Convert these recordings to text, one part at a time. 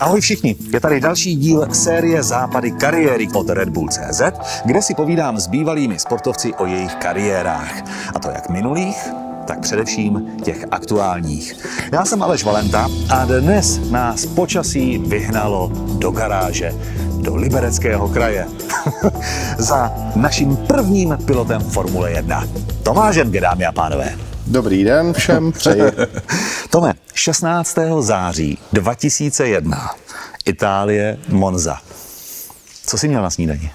Ahoj všichni, je tady další díl série Západy kariéry od Red Bull CZ, kde si povídám s bývalými sportovci o jejich kariérách. A to jak minulých, tak především těch aktuálních. Já jsem Aleš Valenta a dnes nás počasí vyhnalo do garáže, do Libereckého kraje. Za naším prvním pilotem Formule 1. Tomáš Jenke, dámy a pánové. Dobrý den všem, přeji. Tome, 16. září 2001, Itálie, Monza. Co jsi měl na snídani?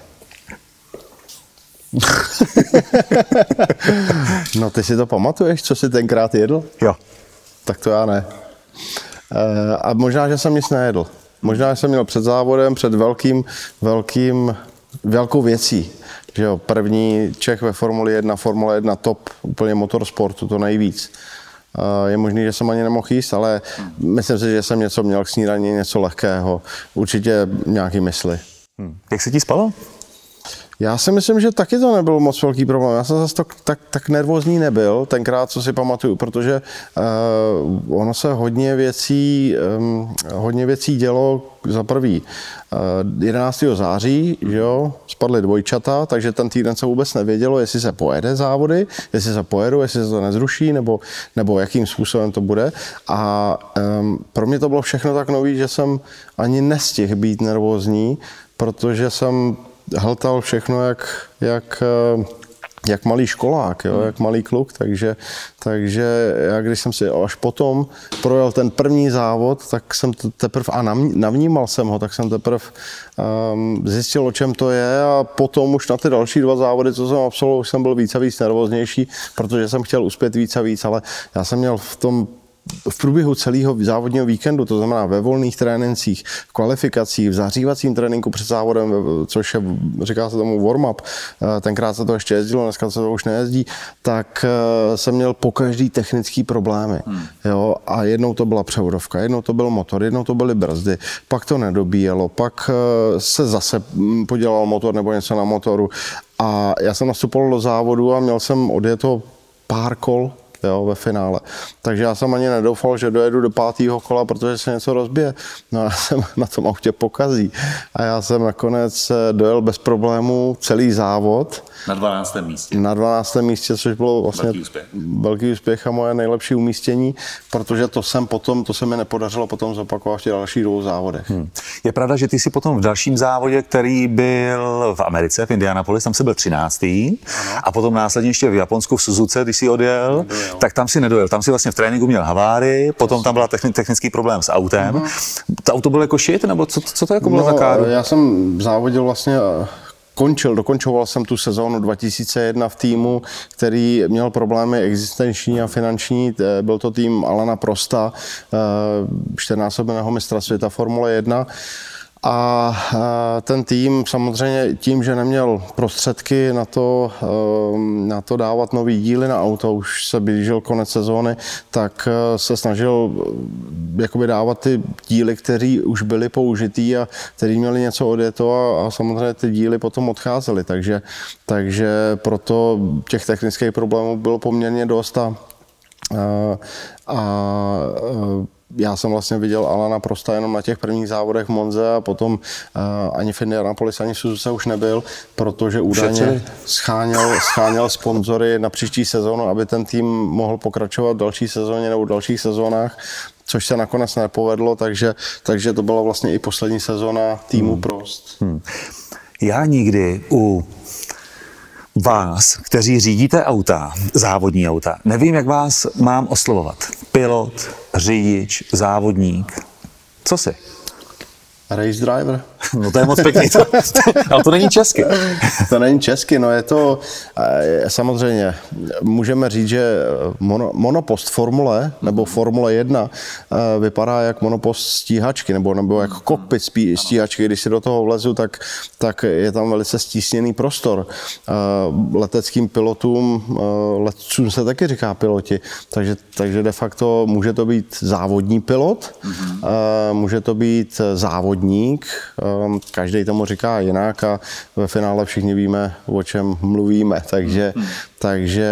no ty si to pamatuješ, co jsi tenkrát jedl? Jo. Tak to já ne. E, a možná, že jsem nic nejedl. Možná, že jsem měl před závodem, před velkým, velkým, velkou věcí. Že jo, první Čech ve Formuli 1, Formule 1 top, úplně motorsportu, to nejvíc. Je možný, že jsem ani nemohl jíst, ale myslím si, že jsem něco měl k snídaní, něco lehkého. Určitě nějaký mysli. Hmm. Jak se ti spalo? Já si myslím, že taky to nebyl moc velký problém. Já jsem zase tak, tak, tak nervózní nebyl tenkrát, co si pamatuju, protože uh, ono se hodně věcí, um, hodně věcí dělo za prvý. Uh, 11. září, že jo, spadly dvojčata, takže ten týden se vůbec nevědělo, jestli se pojede závody, jestli se pojedu, jestli se to nezruší, nebo, nebo jakým způsobem to bude. A um, pro mě to bylo všechno tak nový, že jsem ani nestihl být nervózní, protože jsem hltal všechno jak, jak eh, jak malý školák, jo, jak malý kluk, takže, takže já když jsem si až potom projel ten první závod, tak jsem to teprve, a navnímal jsem ho, tak jsem teprve um, zjistil, o čem to je a potom už na ty další dva závody, co jsem absolvoval, už jsem byl víc a víc nervóznější, protože jsem chtěl uspět víc a víc, ale já jsem měl v tom v průběhu celého závodního víkendu, to znamená ve volných trénincích, v kvalifikacích, v zahřívacím tréninku před závodem, což je, říká se tomu warm-up, eh, tenkrát se to ještě jezdilo, dneska se to už nejezdí, tak eh, jsem měl po každý technický problémy. Hmm. Jo? A jednou to byla převodovka, jednou to byl motor, jednou to byly brzdy, pak to nedobíjelo, pak eh, se zase hm, podělal motor nebo něco na motoru. A já jsem nastupoval do závodu a měl jsem odjeto pár kol jo, ve finále. Takže já jsem ani nedoufal, že dojedu do pátého kola, protože se něco rozbije. No a já jsem na tom autě pokazí. A já jsem nakonec eh, dojel bez problémů celý závod. Na 12. místě. Na 12. místě, což bylo vlastně velký úspěch, velký úspěch a moje nejlepší umístění, protože to jsem potom, to se mi nepodařilo potom zopakovat v těch dalších dvou závodech. Hmm. Je pravda, že ty si potom v dalším závodě, který byl v Americe, v Indianapolis, tam se byl 13. Ano. a potom následně ještě v Japonsku v Suzuce, když jsi odjel, Tak tam si nedojel. Tam si vlastně v tréninku měl havárii, potom tam byl technický problém s autem. Uh-huh. To auto bylo jako shit, nebo co, co to jako bylo no, za káru? Já jsem závodil vlastně končil, dokončoval jsem tu sezónu 2001 v týmu, který měl problémy existenční a finanční. Byl to tým Alana Prosta, 14 eh, mistra světa Formule 1. A ten tým samozřejmě tím, že neměl prostředky na to, ehm, na to dávat nový díly na auto, už se blížil konec sezóny, tak eh, se snažil jakoby dávat ty díly, které už byly použitý a který měli něco odjeto a, a samozřejmě ty díly potom odcházely. Takže, takže proto těch technických problémů bylo poměrně dost a, a, a já jsem vlastně viděl Alana Prosta jenom na těch prvních závodech v Monze a potom uh, ani v Indianapolis, ani v Suzuce už nebyl, protože údajně scháněl, scháněl sponzory na příští sezónu, aby ten tým mohl pokračovat v další sezóně nebo v dalších sezónách což se nakonec nepovedlo, takže, takže to byla vlastně i poslední sezóna týmu hmm. Prost. Hmm. Já nikdy u vás, kteří řídíte auta, závodní auta, nevím, jak vás mám oslovovat. Pilot, řidič, závodník. Co si? Race driver. No to je moc pěkný, to, ale to není česky. To není česky, no je to, eh, samozřejmě, můžeme říct, že mono, monopost Formule, nebo Formule 1, eh, vypadá jak monopost stíhačky, nebo, nebo jak kokpit stíhačky. Když si do toho vlezu, tak, tak je tam velice stísněný prostor. Eh, leteckým pilotům, letcům se taky říká piloti, takže, takže de facto může to být závodní pilot, mm-hmm. může to být závodník, Ehm, každý tomu říká jinak a ve finále všichni víme, o čem mluvíme, takže, hmm. takže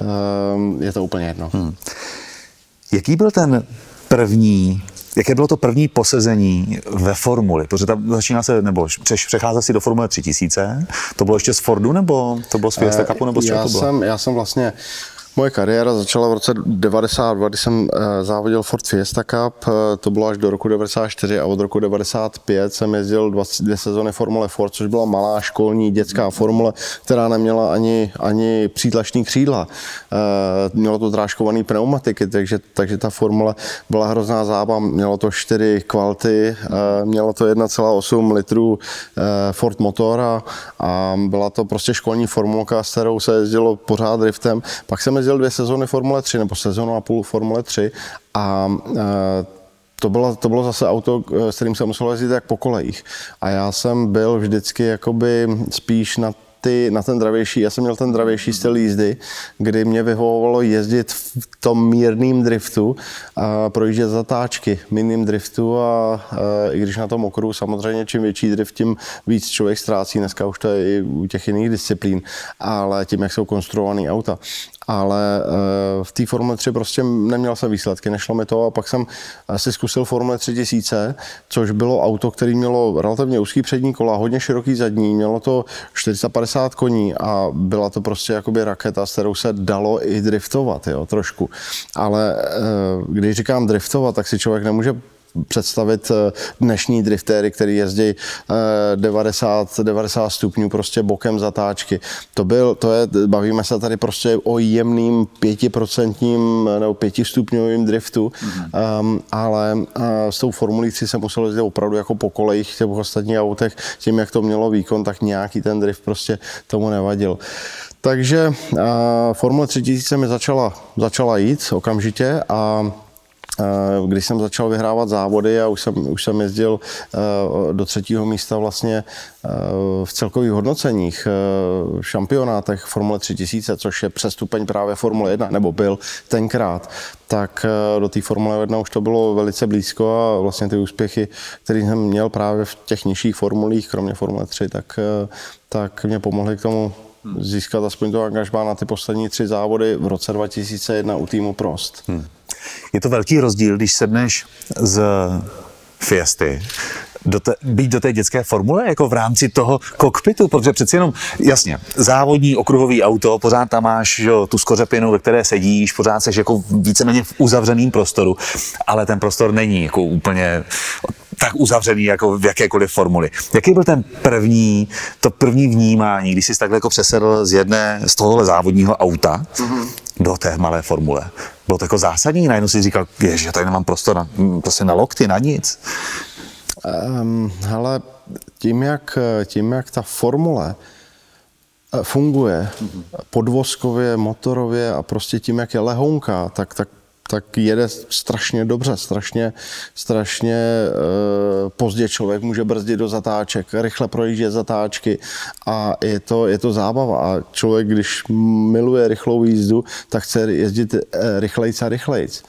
ehm, je to úplně jedno. Hmm. Jaký byl ten první jaké bylo to první posezení ve formuli? Protože tam začíná se, nebo přechází si do Formule 3000, to bylo ještě z Fordu, nebo to bylo z Fiesta Cupu, nebo z čeho to bylo? Jsem, já jsem vlastně Moje kariéra začala v roce 92, kdy jsem eh, závodil Ford Fiesta Cup, eh, to bylo až do roku 94 a od roku 95 jsem jezdil dvě sezony Formule Ford, což byla malá školní dětská formule, která neměla ani, ani přítlačný křídla. Eh, mělo to drážkovaný pneumatiky, takže, takže ta formule byla hrozná zábava. Mělo to čtyři kvalty, mělo to 1,8 litrů Ford motor a, a byla to prostě školní formulka, s kterou se jezdilo pořád driftem. Pak jsem jezdil dvě sezóny Formule 3, nebo sezónu a půl Formule 3 a e, to bylo, to bylo zase auto, e, s kterým jsem musel jezdit jak po kolejích. A já jsem byl vždycky jakoby spíš na ty, na ten dravější, já jsem měl ten dravější styl jízdy, kdy mě vyhovovalo jezdit v tom mírným driftu a projíždět zatáčky mírným driftu a, a i když na tom okruhu samozřejmě čím větší drift, tím víc člověk ztrácí. Dneska už to je i u těch jiných disciplín, ale tím, jak jsou konstruované auta ale eh, v té Formule 3 prostě neměl jsem výsledky, nešlo mi to a pak jsem si zkusil Formule 3000, což bylo auto, které mělo relativně úzký přední kola, hodně široký zadní, mělo to 450 koní a byla to prostě jakoby raketa, s kterou se dalo i driftovat, jo, trošku. Ale eh, když říkám driftovat, tak si člověk nemůže představit eh, dnešní driftéry, který jezdí 90, eh, 90 stupňů prostě bokem zatáčky. To byl, to je, bavíme se tady prostě o jemným pětiprocentním nebo pětistupňovým driftu, mm-hmm. um, ale uh, s tou formulí se musel jezdit opravdu jako po kolejích těch ostatních autech, tím, jak to mělo výkon, tak nějaký ten drift prostě tomu nevadil. Takže uh, Formule 3000 mi začala, začala jít okamžitě a Eh, když jsem začal vyhrávat závody a už jsem, už jsem jezdil eh, do třetího místa vlastně eh, v celkových hodnoceních v šampionátech Formule 3000, což je přestupeň právě Formule 1, nebo byl tenkrát, tak do té Formule 1 už to bylo velice blízko a vlastně ty úspěchy, které jsem měl právě v těch nižších formulích, kromě Formule 3, tak, tak mě pomohly k tomu získat aspoň to angažmá na ty poslední tři závody v roce 2001 u týmu Prost. Hmm. Je to velký rozdíl, když sedneš z Fiesty do te, být do té dětské formule, jako v rámci toho kokpitu, protože přeci jenom, jasně, závodní okruhový auto, pořád tam máš jo, tu skořepinu, ve které sedíš, pořád seš jako víceméně v uzavřeném prostoru, ale ten prostor není jako úplně tak uzavřený jako v jakékoliv formuli. Jaký byl ten první, to první vnímání, když jsi takhle jako přesedl z jedné, z tohohle závodního auta mm-hmm. do té malé formule? Bylo to jako zásadní? Najednou si říkal, že tady nemám prostor na, prostě na lokty, na nic. Um, hele, tím jak, tím, jak ta formule eh, funguje mm-hmm. podvozkově, motorově a prostě tím, jak je lehonká, tak, tak tak jede strašně dobře, strašně, strašně e, pozdě člověk může brzdit do zatáček, rychle projíždět zatáčky a je to, je to zábava a člověk, když miluje rychlou jízdu, tak chce jezdit e, rychlejc a rychlejc.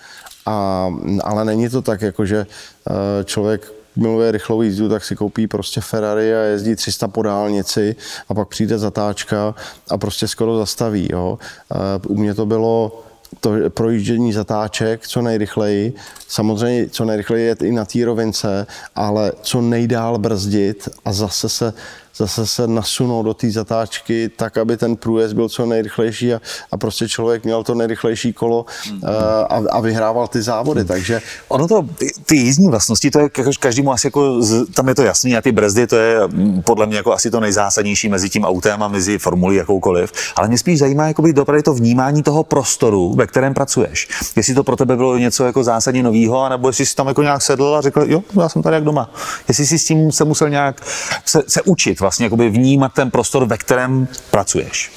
A, ale není to tak, jako že e, člověk miluje rychlou jízdu, tak si koupí prostě Ferrari a jezdí 300 po dálnici a pak přijde zatáčka a prostě skoro zastaví. Jo. U mě to bylo to projíždění zatáček co nejrychleji. Samozřejmě co nejrychleji je i na té rovince, ale co nejdál brzdit a zase se zase se nasunou do té zatáčky tak, aby ten průjezd byl co nejrychlejší a, a prostě člověk měl to nejrychlejší kolo mm. a, a vyhrával ty závody, mm. takže... Ono to, ty jízdní vlastnosti, to je každému asi jako, tam je to jasný a ty brzdy, to je mm, podle mě jako asi to nejzásadnější mezi tím autem a mezi formulí jakoukoliv, ale mě spíš zajímá jako dopravy to vnímání toho prostoru, ve kterém pracuješ. Jestli to pro tebe bylo něco jako zásadně nového, nebo jestli jsi tam jako nějak sedl a řekl, jo, já jsem tady jak doma. Jestli jsi s tím se musel nějak se, se učit vlastně jakoby vnímat ten prostor, ve kterém pracuješ.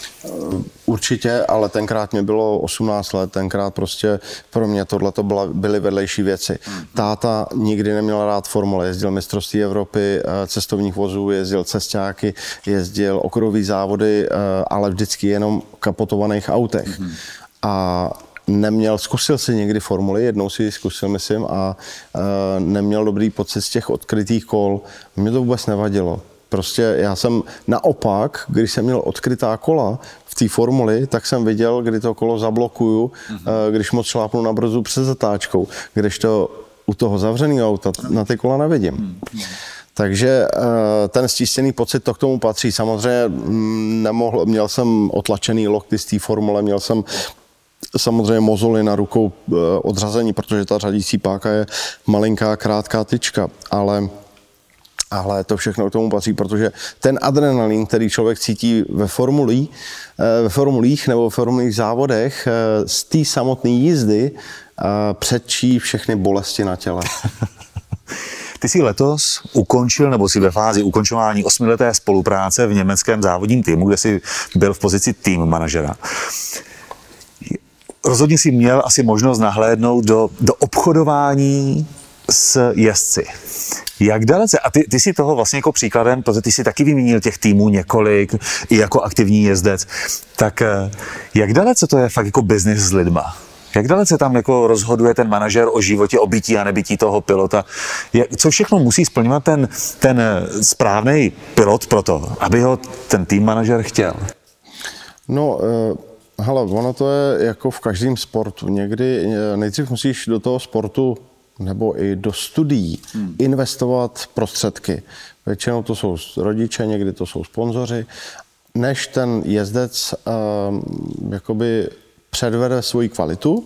Určitě, ale tenkrát mě bylo 18 let, tenkrát prostě pro mě tohle to byly vedlejší věci. Táta nikdy neměl rád formule, jezdil mistrovství Evropy, eh, cestovních vozů, jezdil cestáky, jezdil okruhové závody, eh, ale vždycky jenom kapotovaných autech. A neměl, zkusil si někdy formuli, jednou si ji zkusil, myslím, a e, neměl dobrý pocit z těch odkrytých kol. Mě to vůbec nevadilo. Prostě já jsem naopak, když jsem měl odkrytá kola v té formuli, tak jsem viděl, kdy to kolo zablokuju, mm-hmm. když moc šlápnu na brzu před zatáčkou. Když to u toho zavřeného auta na ty kola nevidím. Takže ten stístěný pocit to k tomu patří. Samozřejmě mm, nemohl, měl jsem otlačený lokty z té formule, měl jsem samozřejmě mozoly na rukou odřazení, protože ta řadící páka je malinká, krátká tyčka, ale ale to všechno k tomu patří, protože ten adrenalin, který člověk cítí ve formulí, eh, ve formulích nebo ve formulích závodech eh, z té samotné jízdy eh, předčí všechny bolesti na těle. Ty jsi letos ukončil, nebo si ve fázi ukončování osmileté spolupráce v německém závodním týmu, kde jsi byl v pozici tým manažera. Rozhodně si měl asi možnost nahlédnout do, do obchodování s jezdci. Jak dalece, a ty, ty si toho vlastně jako příkladem, protože ty si taky vyměnil těch týmů několik, i jako aktivní jezdec, tak eh, jak dalece to je fakt jako biznis s lidma? Jak dalece tam jako rozhoduje ten manažer o životě, o bytí a nebytí toho pilota? Jak, co všechno musí splňovat ten, ten eh, správný pilot pro to, aby ho ten tým manažer chtěl? No, uh... Hele, ono to je jako v každém sportu. Někdy nejdřív musíš do toho sportu nebo i do studií hmm. investovat prostředky. Většinou to jsou rodiče, někdy to jsou sponzoři, než ten jezdec uh, jakoby předvede svoji kvalitu,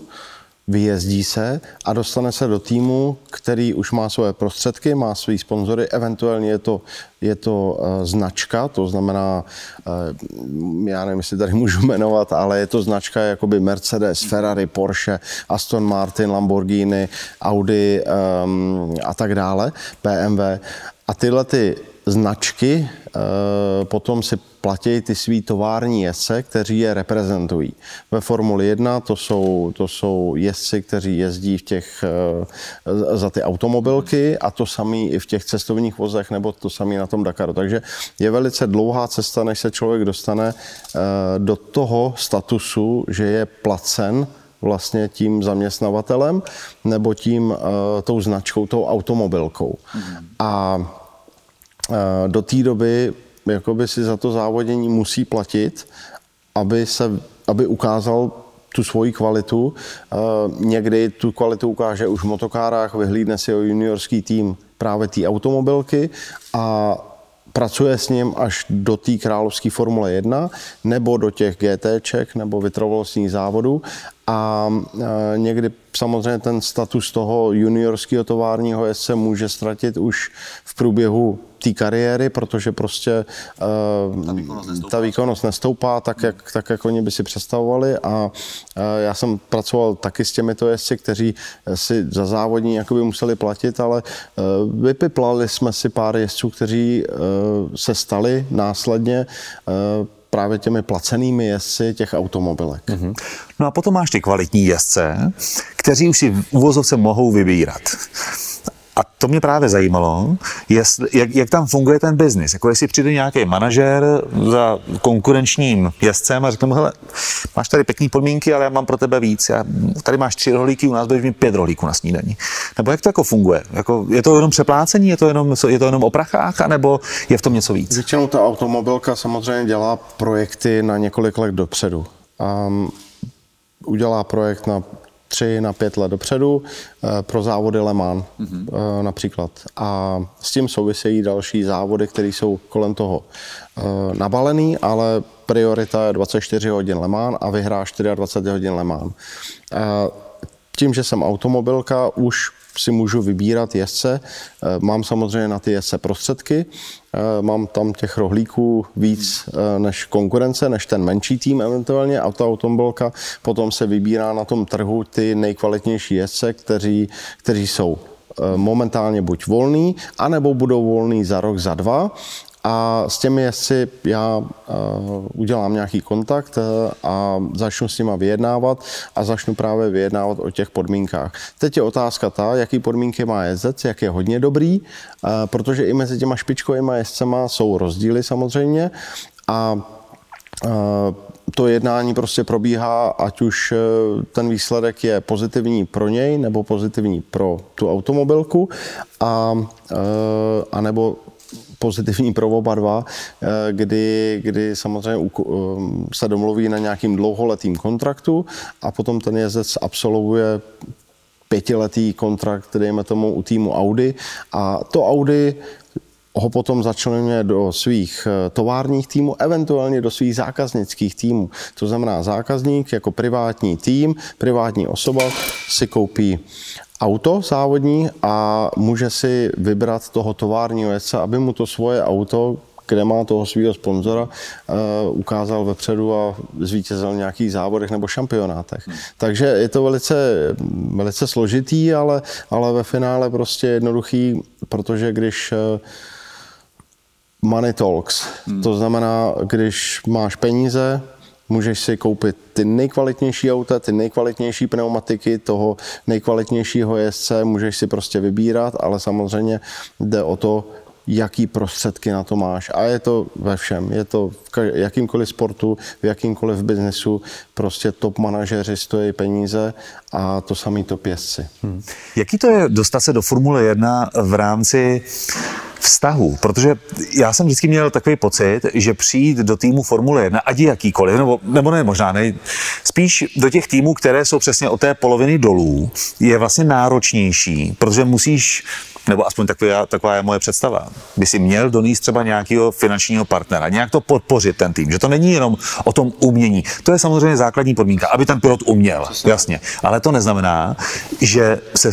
vyjezdí se a dostane se do týmu, který už má své prostředky, má své sponzory, eventuálně je to, je to uh, značka, to znamená, uh, já nevím, jestli tady můžu jmenovat, ale je to značka jakoby Mercedes, Ferrari, Porsche, Aston Martin, Lamborghini, Audi um, a tak dále, BMW. A tyhle ty značky uh, potom si platí ty svý tovární jezdce, kteří je reprezentují. Ve Formuli 1 to jsou, to jsou jezdci, kteří jezdí v těch, eh, za ty automobilky a to samý i v těch cestovních vozech nebo to samý na tom Dakaru. Takže je velice dlouhá cesta, než se člověk dostane eh, do toho statusu, že je placen vlastně tím zaměstnavatelem nebo tím eh, tou značkou, tou automobilkou. Mm. A do té doby jakoby si za to závodění musí platit, aby, se, aby ukázal tu svoji kvalitu. Někdy tu kvalitu ukáže už v motokárách, vyhlídne si o juniorský tým právě té automobilky a pracuje s ním až do té královské Formule 1 nebo do těch GTček nebo vytrvalostních závodů a někdy samozřejmě ten status toho juniorského továrního jezdce může ztratit už v průběhu té kariéry, protože prostě uh, ta, výkonnost ta výkonnost nestoupá tak, jak, tak, jak oni by si představovali. A uh, já jsem pracoval taky s těmito jezdci, kteří si za závodní jakoby museli platit, ale uh, vypiplali jsme si pár jezdců, kteří uh, se stali následně. Uh, právě těmi placenými jezdci těch automobilek. Mm-hmm. No a potom máš ty kvalitní jezdce, kteří už si uvozovce mohou vybírat. A to mě právě zajímalo, jestli, jak, jak tam funguje ten biznis. Jako jestli přijde nějaký manažer za konkurenčním jezdcem a řekne mu, hele, máš tady pěkné podmínky, ale já mám pro tebe víc. Já, tady máš tři rohlíky, u nás budeš mít pět rohlíků na snídaní. Nebo jak to jako funguje? Jako, je to jenom přeplácení, je to jenom, je to jenom o prachách, anebo je v tom něco víc? Většinou ta automobilka samozřejmě dělá projekty na několik let dopředu. Um, udělá projekt na tři na pět let dopředu eh, pro závody Le Mans mm-hmm. například. A s tím souvisejí další závody, které jsou kolem toho eh, nabalený, ale priorita je 24 hodin Le Mans a vyhrá 24 hodin Le Mans. Tím, že jsem automobilka, už si můžu vybírat jezdce. Eh, mám samozřejmě na ty jezdce prostředky, eh, mám tam těch rohlíků víc eh, než konkurence, než ten menší tým eventuálně a ta automobilka potom se vybírá na tom trhu ty nejkvalitnější jezdce, kteří, kteří jsou momentálně buď volný, anebo budou volný za rok, za dva a s těmi jezdci já uh, udělám nějaký kontakt uh, a začnu s nimi vyjednávat a začnu právě vyjednávat o těch podmínkách. Teď je otázka ta, jaký podmínky má jezdec, jak je hodně dobrý, uh, protože i mezi těma špičkovými jezdcema jsou rozdíly samozřejmě a to jednání prostě probíhá, ať už ten výsledek je pozitivní pro něj nebo pozitivní pro tu automobilku a, a nebo pozitivní pro oba dva, eh, kdy, kdy samozřejmě eh, se domluví na nějakým dlouholetým kontraktu a potom ten jezdec absolvuje pětiletý kontrakt, dejme tomu, u týmu Audi a to Audi ho potom začlenuje do svých eh, továrních týmů, eventuálně do svých zákaznických týmů. To znamená, zákazník jako privátní tým, privátní osoba si koupí auto závodní a může si vybrat toho továrního jezdce, aby mu to svoje auto, kde má toho svého sponzora, uh, ukázal vepředu a zvítězil v nějakých závodech nebo šampionátech. Hmm. Takže je to velice, velice složitý, ale, ale ve finále prostě jednoduchý, protože když uh, money talks. Hmm. To znamená, když máš peníze, můžeš si koupit ty nejkvalitnější auta, ty nejkvalitnější pneumatiky, toho nejkvalitnějšího jezdce, můžeš si prostě vybírat, ale samozřejmě jde o to, jaký prostředky na to máš. A je to ve všem. Je to v jakýmkoliv sportu, v jakýmkoliv biznesu. Prostě top manažeři stojí peníze a to samý top jezdci. Hmm. Jaký to je dostat se do Formule 1 v rámci vztahu, protože já jsem vždycky měl takový pocit, že přijít do týmu Formule 1, ať jakýkoliv, nebo, nebo ne možná, ne, spíš do těch týmů, které jsou přesně od té poloviny dolů, je vlastně náročnější, protože musíš nebo aspoň taková, taková je moje představa, by si měl donést třeba nějakého finančního partnera, nějak to podpořit ten tým, že to není jenom o tom umění. To je samozřejmě základní podmínka, aby ten pilot uměl, Přesně. jasně. Ale to neznamená, že se,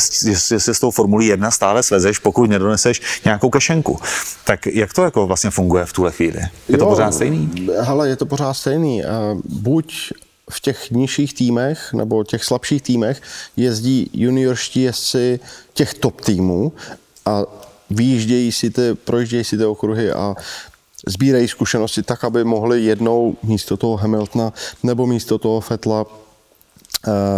že se s tou Formulí 1 stále svezeš, pokud nedoneseš nějakou kešenku. Tak jak to jako vlastně funguje v tuhle chvíli? Je jo, to pořád stejný? Hele, je to pořád stejný. Buď v těch nižších týmech nebo těch slabších týmech jezdí juniorští jezdci těch top týmů a vyjíždějí si ty, projíždějí si ty okruhy a sbírají zkušenosti tak, aby mohli jednou místo toho Hamiltona nebo místo toho Fetla eh,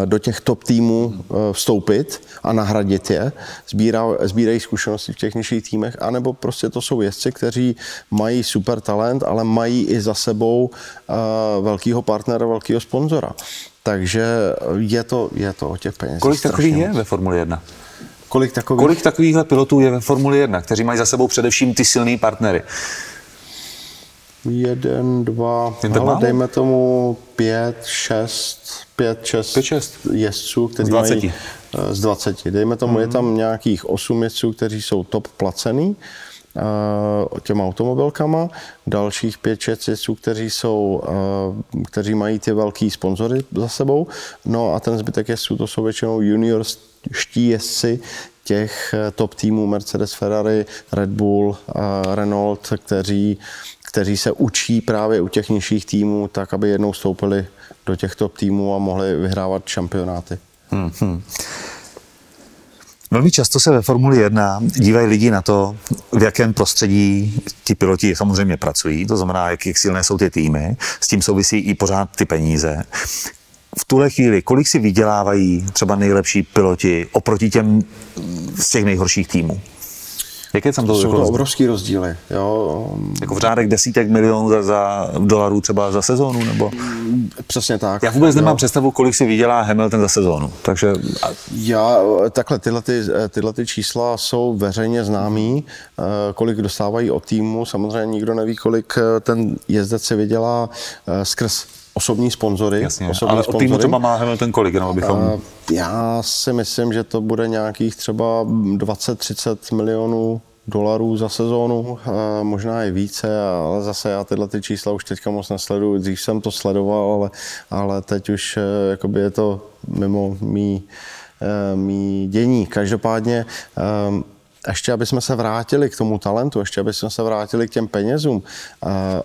do těch top týmů eh, vstoupit a nahradit je, Sbírá, sbírají zkušenosti v těch nižších týmech, anebo prostě to jsou jezdci, kteří mají super talent, ale mají i za sebou eh, velkého partnera, velkého sponzora. Takže je to, je to o těch penězích. Kolik takových je ve Formuli 1? Kolik takových? Kolik takovýchhle pilotů je ve Formuli 1, kteří mají za sebou především ty silný partnery? Jeden, dva, ale dejme tomu pět, šest, pět, šest, pět, šest. jezdců, kteří z 20. mají eh, z 20. Dejme tomu, mm-hmm. je mhm. tam nějakých osm jezdců, kteří jsou top placený uh, těma automobilkama, dalších pět, šest jezdců, kteří jsou, uh, kteří mají ty velký sponzory za sebou, no a ten zbytek jezdců to jsou většinou juniors jezdci těch eh, top týmů Mercedes, Ferrari, Red Bull, Renault, kteří, kteří se učí právě u těch nižších týmů, tak aby jednou vstoupili do těch top týmů a mohli vyhrávat šampionáty. Hmm, hmm. Velmi často se ve Formuli 1 dívají lidi na to, v jakém prostředí ti piloti samozřejmě pracují, to znamená, jak, jak silné jsou ty týmy, s tím souvisí i pořád ty peníze v tuhle chvíli, kolik si vydělávají třeba nejlepší piloti oproti těm z těch nejhorších týmů? Jaké tam to Jsou to obrovský rozdíly. Jo. Jako v řádech desítek milionů za, za dolarů třeba za sezónu? Nebo? Přesně tak. Já vůbec nemám jo. představu, kolik si vydělá Hamilton za sezónu. Takže... Já, takhle, tyhle, ty, tyhle ty čísla jsou veřejně známý, eh, kolik dostávají od týmu. Samozřejmě nikdo neví, kolik eh, ten jezdec si vydělá eh, skrz osobní sponzory. Jasně, osobní ale sponzory. týmu třeba má Hamilton kolik, jenom abychom... Já si myslím, že to bude nějakých třeba 20-30 milionů dolarů za sezónu, možná i více, ale zase já tyhle ty čísla už teďka moc nesleduju. Dřív jsem to sledoval, ale, ale teď už eh, jakoby je to mimo mý, eh, mý dění. Každopádně eh, ještě aby jsme se vrátili k tomu talentu, ještě aby jsme se vrátili k těm penězům,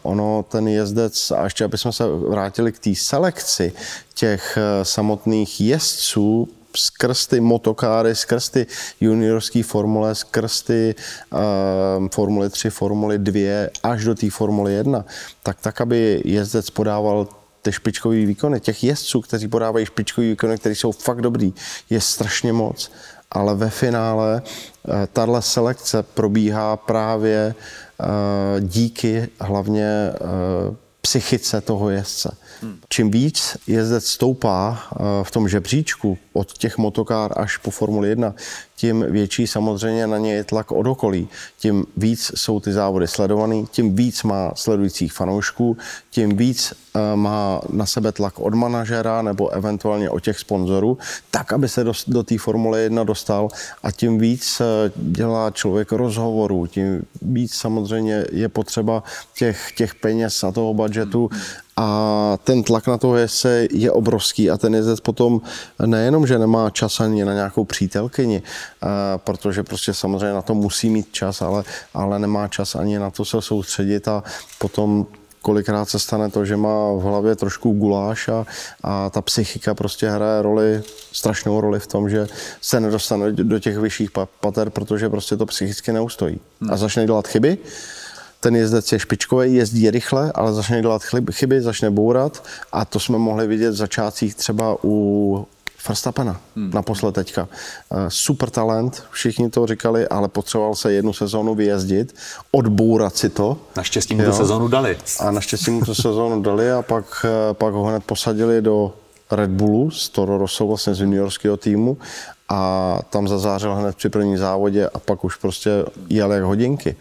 ono ten jezdec a ještě aby jsme se vrátili k té selekci těch uh, samotných jezdců, skrz ty motokáry, skrz ty juniorské formule, skrz ty uh, Formule 3, Formule 2 až do té Formule 1, tak tak, aby jezdec podával ty špičkové výkony. Těch jezdců, kteří podávají špičkové výkony, které jsou fakt dobrý, je strašně moc ale ve finále eh, tahle selekce probíhá právě eh, díky hlavně eh, psychice toho jezdce. Hmm. Čím víc jezdec stoupá v tom žebříčku od těch motokár až po Formuli 1, tím větší samozřejmě na ně je tlak od okolí. Tím víc jsou ty závody sledovaný, tím víc má sledujících fanoušků, tím víc eh, má na sebe tlak od manažera nebo eventuálně od těch sponzorů, tak, aby se do, do té Formule 1 dostal a tím víc eh, dělá člověk rozhovorů, tím víc samozřejmě je potřeba těch, těch peněz a toho budžetu a ten tlak na toho jezdce je obrovský a ten jezdec potom nejenom, že nemá čas ani na nějakou přítelkyni, eh, protože prostě samozřejmě na to musí mít čas, ale, ale nemá čas ani na to se soustředit a potom kolikrát se stane to, že má v hlavě trošku guláš a, a ta psychika prostě hraje roli, strašnou roli v tom, že se nedostane do těch vyšších pater, protože prostě to psychicky neustojí. A začne dělat chyby, ten jezdec je špičkový, jezdí rychle, ale začne dělat chyby, začne bourat a to jsme mohli vidět v začátcích třeba u Verstappena hmm. naposled teďka. Eh, super talent, všichni to říkali, ale potřeboval se jednu sezónu vyjezdit, odbourat si to. Naštěstí mu tu sezónu dali. A naštěstí mu tu sezónu dali a pak, eh, pak ho hned posadili do Red Bullu z Toro Rosso, vlastně z juniorského týmu a tam zazářil hned při první závodě a pak už prostě jel jak hodinky.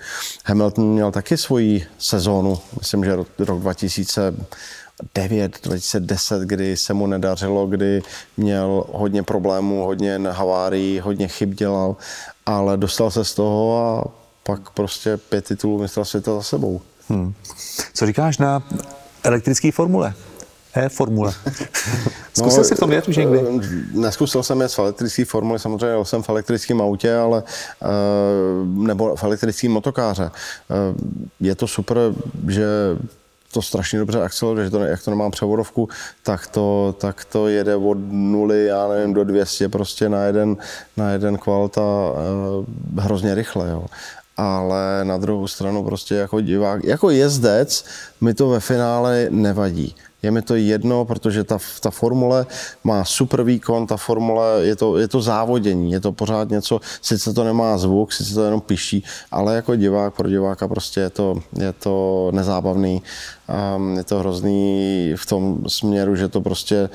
Hamilton měl taky svoji sezónu, myslím, že rok, rok 2009, 2010, kdy se mu nedařilo, kdy měl hodně problémů, hodně havárií, hodně chyb dělal, ale dostal se z toho a pak prostě pět titulů mistra světa za sebou. Hmm. Co říkáš na elektrické formule? E-formule. Zkusil no, jsi v tom jet už někdy? Eh, neskusil jsem jet v elektrické formule, samozřejmě jel jsem v elektrickém autě, ale eh, nebo v elektrickém motokáře. Eh, je to super, že to strašně dobře akceleruje, že to, jak to nemám převodovku, tak to, tak to jede od nuly, já nevím, do 200 prostě na jeden, na jeden kvalta hrozně rychle. Jo ale na druhou stranu prostě jako divák, jako jezdec mi to ve finále nevadí. Je mi to jedno, protože ta, ta formule má super výkon, ta formule, je to, je to závodění, je to pořád něco, sice to nemá zvuk, sice to jenom piší, ale jako divák, pro diváka prostě je to, je to nezábavný, um, je to hrozný v tom směru, že to prostě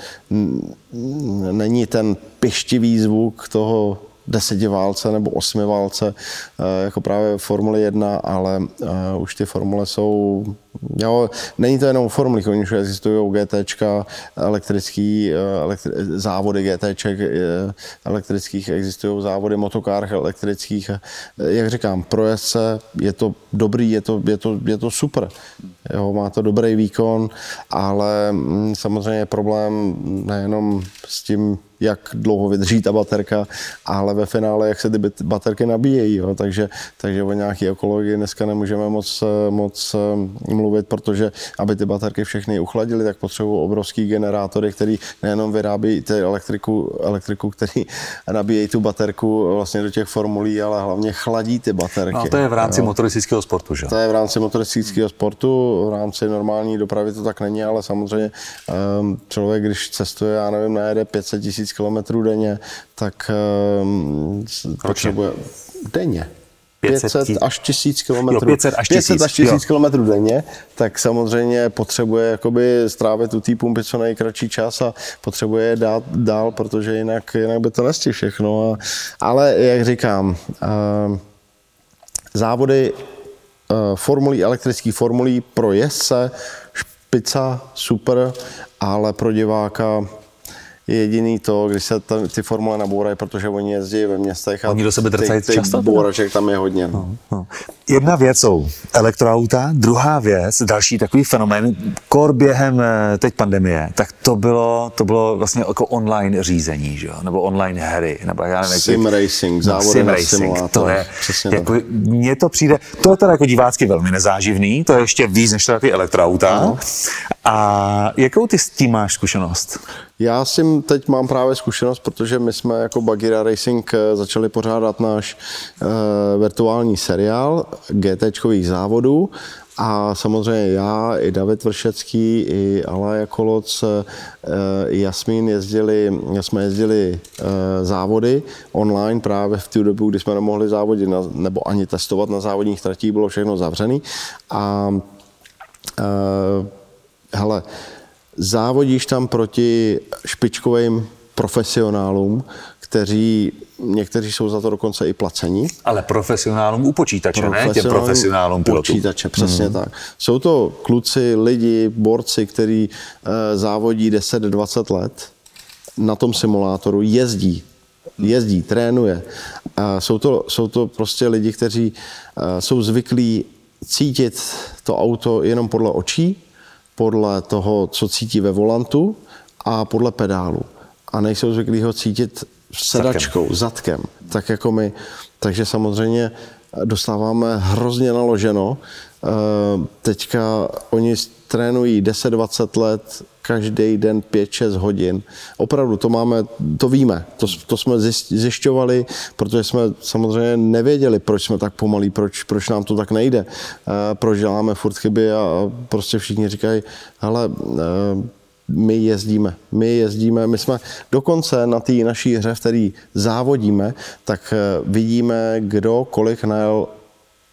není ten pištivý zvuk toho desetiválce nebo osmiválce, eh, jako právě Formule 1, ale uh, už ty formule jsou Jo, není to jenom formulích, oni už existují GTčka, elektrický, eh, elektri, závody GTček eh, elektrických, existují závody motokár elektrických. Jak říkám, pro jezdce je to dobrý, je to, je to, je to super. Jo, má to dobrý výkon, ale mm, samozřejmě je problém nejenom s tím, jak dlouho vydrží ta baterka, ale ve finále, jak se ty baterky nabíjejí. Jo. Takže, takže o nějaké ekologii dneska nemůžeme moc, moc mluvit, protože aby ty baterky všechny uchladily, tak potřebují obrovský generátory, který nejenom vyrábí ty elektriku, elektriku, který nabíjejí tu baterku vlastně do těch formulí, ale hlavně chladí ty baterky. No a to je v rámci jo. motoristického sportu, že? To je v rámci motoristického sportu, v rámci normální dopravy to tak není, ale samozřejmě um, člověk, když cestuje, já nevím, najede 500 tisíc kilometrů denně, tak um, potřebuje denně. 500, 500 až 1000 km. Jo, 500 až 1000, 500 až 1000 km denně, tak samozřejmě potřebuje jakoby strávit u té pumpy co nejkratší čas a potřebuje je dát dál, protože jinak, jinak by to nestihl všechno. A, ale jak říkám, uh, závody uh, formulí, elektrický formulí pro jezdce, špica, super, ale pro diváka je jediný to, když se tam, ty formule nabourají, protože oni jezdí ve městech a oni do sebe drcají často? Bouraček tam je hodně. No. No. Jedna věc jsou elektroauta, druhá věc, další takový fenomén, kor během eh, teď pandemie, tak to bylo, to bylo vlastně jako online řízení, že jo? nebo online hry, nebo já nevím, sim jaký, racing, no, závody sim na racing, to je, jako, mně to přijde, to je teda jako divácky velmi nezáživný, to je ještě víc než teda ty elektroauta. No. A jakou ty s tím máš zkušenost? Já si teď mám právě zkušenost, protože my jsme jako Bagira Racing eh, začali pořádat náš uh, virtuální seriál GT závodů a samozřejmě já, i David Vršecký, i Alaja Koloc, eh, i Jasmín jezdili, jsme jezdili závody online právě v té dobu, kdy jsme nemohli závodit nebo ani testovat na závodních tratích, bylo všechno zavřený. A uh, hele, závodíš tam proti špičkovým profesionálům, kteří někteří jsou za to dokonce i placení. Ale profesionálům u počítače, ne těm profesionálům pilotům. Počítače, přesně hmm. tak. Jsou to kluci, lidi, borci, kteří e, závodí 10-20 let na tom simulátoru, jezdí, jezdí, trénuje. A jsou, to, jsou to prostě lidi, kteří e, jsou zvyklí cítit to auto jenom podle očí, podle toho, co cítí ve volantu a podle pedálu. A nejsou zvyklí ho cítit sedačkou, zadkem. zadkem, tak jako my. Takže samozřejmě dostáváme hrozně naloženo. Eh, teďka oni trénují 10-20 let, každý den 5-6 hodin. Opravdu, to máme, to víme, to, to jsme zjišťovali, protože jsme samozřejmě nevěděli, proč jsme tak pomalí, proč, proč nám to tak nejde, eh, proč děláme furt chyby a prostě všichni říkají, hele, eh, my jezdíme. My jezdíme, my jsme dokonce na té naší hře, v které závodíme, tak eh, vidíme, kdo kolik najel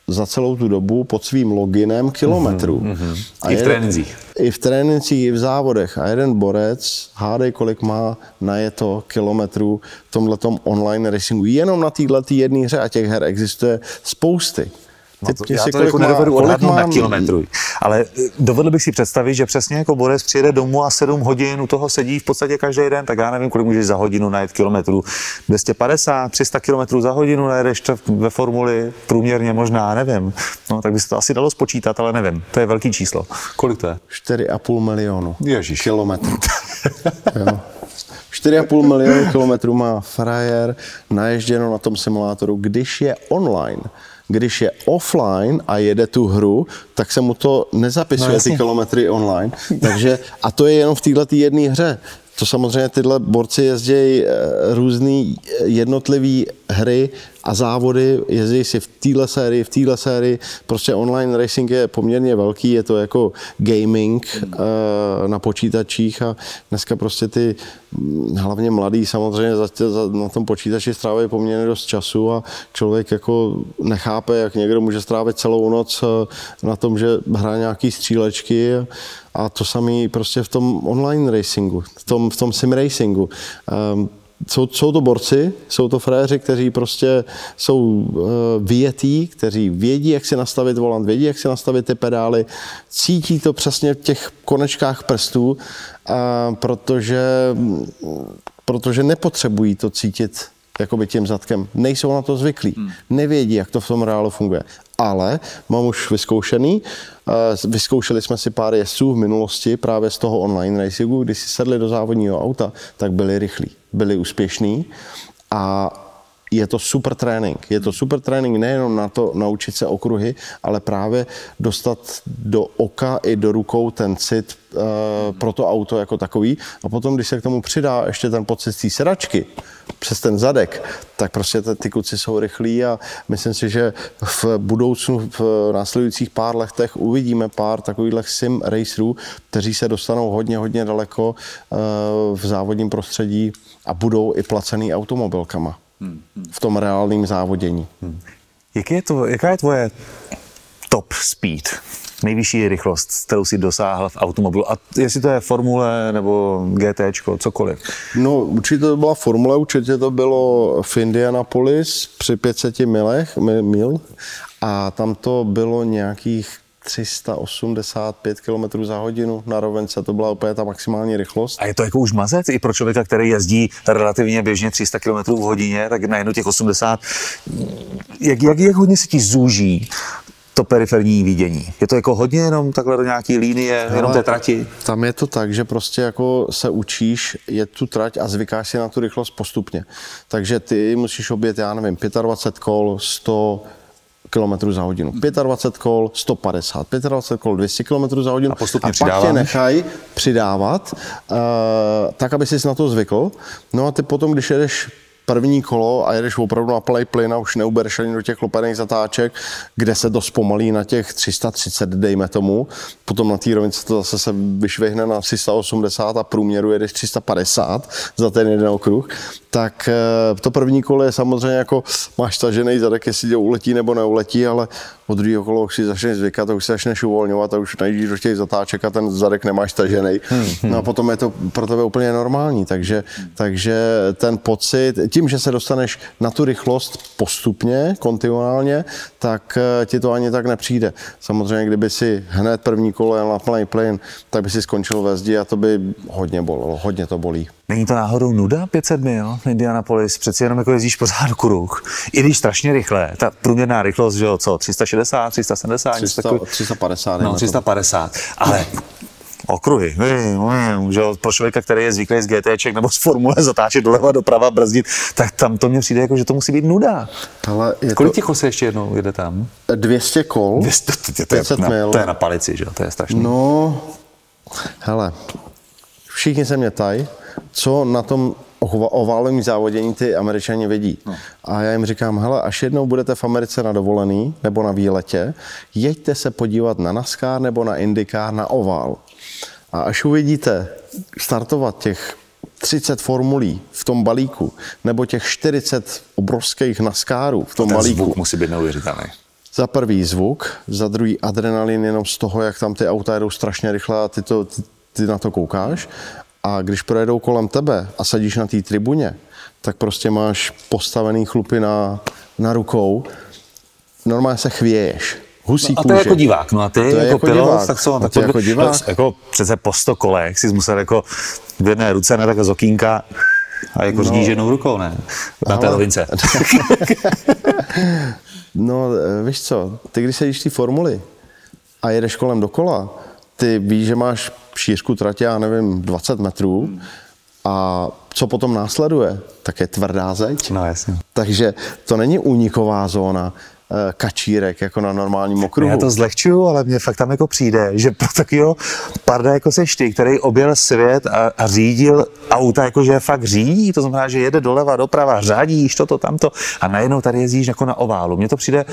za celou tu dobu pod svým loginem kilometrů. Mm-hmm. A I v trénincích. I v trénincích, i v závodech. A jeden borec, hádej, kolik má najeto kilometrů v tomhletom online racingu. Jenom na této jedné hře a těch her existuje spousty. No to, já to jako nedovedu odhadnout na kilometru. Ale eh, dovedl bych si představit, že přesně jako Borec přijede domů a 7 hodin u toho sedí v podstatě každý den, tak já nevím, kolik můžeš za hodinu najet kilometrů. 250, 300 kilometrů za hodinu najedeš ve formuli průměrně možná, nevím. No, tak by se to asi dalo spočítat, ale nevím. To je velký číslo. Kolik to je? 4,5 milionu Ježíš. kilometrů. 4,5 milionu kilometrů má frajer naježděno na tom simulátoru, když je online když je offline a jede tu hru, tak se mu to nezapisuje no, ty kilometry online. Takže, a to je jenom v této jedné hře. To samozřejmě tyhle borci jezdí eh, různý jednotlivý hry a závody, jezdí si v téhle sérii, v téhle sérii. Prostě online racing je poměrně velký, je to jako gaming mm. na počítačích a dneska prostě ty hm, hlavně mladí samozřejmě za, za, na tom počítači strávají poměrně dost času a člověk jako nechápe, jak někdo může strávit celou noc eh, na tom, že hrá nějaký střílečky a to samé prostě v tom online racingu, v tom, v tom sim racingu. Um, jsou, jsou to borci, jsou to fréři, kteří prostě jsou uh, vyjetí, kteří vědí, jak si nastavit volant, vědí, jak si nastavit ty pedály, cítí to přesně v těch konečkách prstů, uh, protože, protože nepotřebují to cítit jakoby tím zadkem. Nejsou na to zvyklí, hmm. nevědí, jak to v tom reálu funguje. Ale mám už vyzkoušený, vyzkoušeli jsme si pár jezdců v minulosti právě z toho online racingu, když si sedli do závodního auta, tak byli rychlí, byli úspěšní. A je to super trénink. Je to super trénink nejenom na to naučit se okruhy, ale právě dostat do oka i do rukou ten cit uh, pro to auto jako takový. A potom, když se k tomu přidá ještě ten pocit z té sedačky, přes ten zadek, tak prostě ty kluci jsou rychlí a myslím si, že v budoucnu, v následujících pár letech uvidíme pár takových sim racerů, kteří se dostanou hodně, hodně daleko uh, v závodním prostředí a budou i placený automobilkama v tom reálném závodění. Hmm. Jak je to, jaká je tvoje top speed? Nejvyšší rychlost, kterou si dosáhl v automobilu. A jestli to je Formule nebo GT, cokoliv. No, určitě to byla Formule, určitě to bylo v Indianapolis při 500 milech, mil. A tam to bylo nějakých 385 km za hodinu na rovence, to byla úplně ta maximální rychlost. A je to jako už mazec i pro člověka, který jezdí relativně běžně 300 km v hodině, tak najednou těch 80, jak, jak, jak hodně se ti zúží to periferní vidění? Je to jako hodně jenom takhle do nějaký linie, Ale jenom té trati? Tam je to tak, že prostě jako se učíš, je tu trať a zvykáš si na tu rychlost postupně. Takže ty musíš objet, já nevím, 25 kol, 100, km za hodinu. 25 kol, 150, 25 kol, 200 km za hodinu. A postupně a pak tě nechají přidávat, uh, tak, aby jsi na to zvykl. No a ty potom, když jedeš první kolo a jedeš opravdu na play plyn a už neubereš ani do těch klopených zatáček, kde se to zpomalí na těch 330, dejme tomu. Potom na té rovince to zase se vyšvihne na 380 a průměru jedeš 350 za ten jeden okruh. Tak eh, to první kolo je samozřejmě jako máš stažený zadek, jestli tě uletí nebo neuletí, ale od druhého kolo už si začneš zvykat a už se začneš uvolňovat a už najdeš do těch zatáček a ten zadek nemáš stažený. Hmm. No a potom je to pro tebe úplně normální, takže, takže ten pocit, tím, že se dostaneš na tu rychlost postupně, kontinuálně, tak eh, ti to ani tak nepřijde. Samozřejmě, kdyby si hned první kolo jel na plný plyn, tak by si skončil ve zdi a to by hodně bolelo, hodně to bolí. Není to náhodou nuda 500 mil Indianapolis? Přeci jenom jako jezdíš pořád kruh. I když strašně rychle. Ta průměrná rychlost, že jo, co, 360, 370? 300, 350. No, 350. Ale okruhy, že pro člověka, který je zvyklý z GT nebo z Formule zatáčet doleva, doprava, brzdit, tak tam to mně přijde jako, že to musí být nuda. Ale je Kolik to... těch kol se ještě jednou jede tam? 200 kol, 200, to, to, to, je, na, to je na palici, že to je strašný. No, hele, všichni se mě tají, co na tom oválovém závodění ty američani vědí. No. A já jim říkám, hele, až jednou budete v Americe na dovolený nebo na výletě, jeďte se podívat na NASCAR nebo na IndyCar na ovál. A až uvidíte startovat těch 30 formulí v tom balíku, nebo těch 40 obrovských NASCARů v tom Ten balíku. zvuk musí být neuvěřitelný. Za prvý zvuk, za druhý adrenalin jenom z toho, jak tam ty auta jedou strašně rychle a ty, to, ty, ty na to koukáš. A když projedou kolem tebe a sadíš na té tribuně, tak prostě máš postavený chlupy na, na rukou, normálně se chvěješ. Husí no a to je jako divák, no a ty to jako, jako pilot, divák. tak co, tak to jako divák. Tak, jako přece po 100 kolech si musel jako v jedné ruce na tak z okýnka a jako no, řídíš jednou rukou, ne? Na ale... té rovince. no, víš co, ty když sedíš ty formuly a jedeš kolem dokola, ty víš, že máš šířku tratě, já nevím, 20 metrů a co potom následuje, tak je tvrdá zeď. No jasně. Takže to není úniková zóna eh, kačírek, jako na normálním okruhu. Já to zlehčuju, ale mně fakt tam jako přijde, že pro takového parda jako seš ty, který objel svět a, a řídil auta, jako že fakt řídí, to znamená, že jede doleva, doprava, řádíš toto, tamto a najednou tady jezdíš jako na oválu. Mně to přijde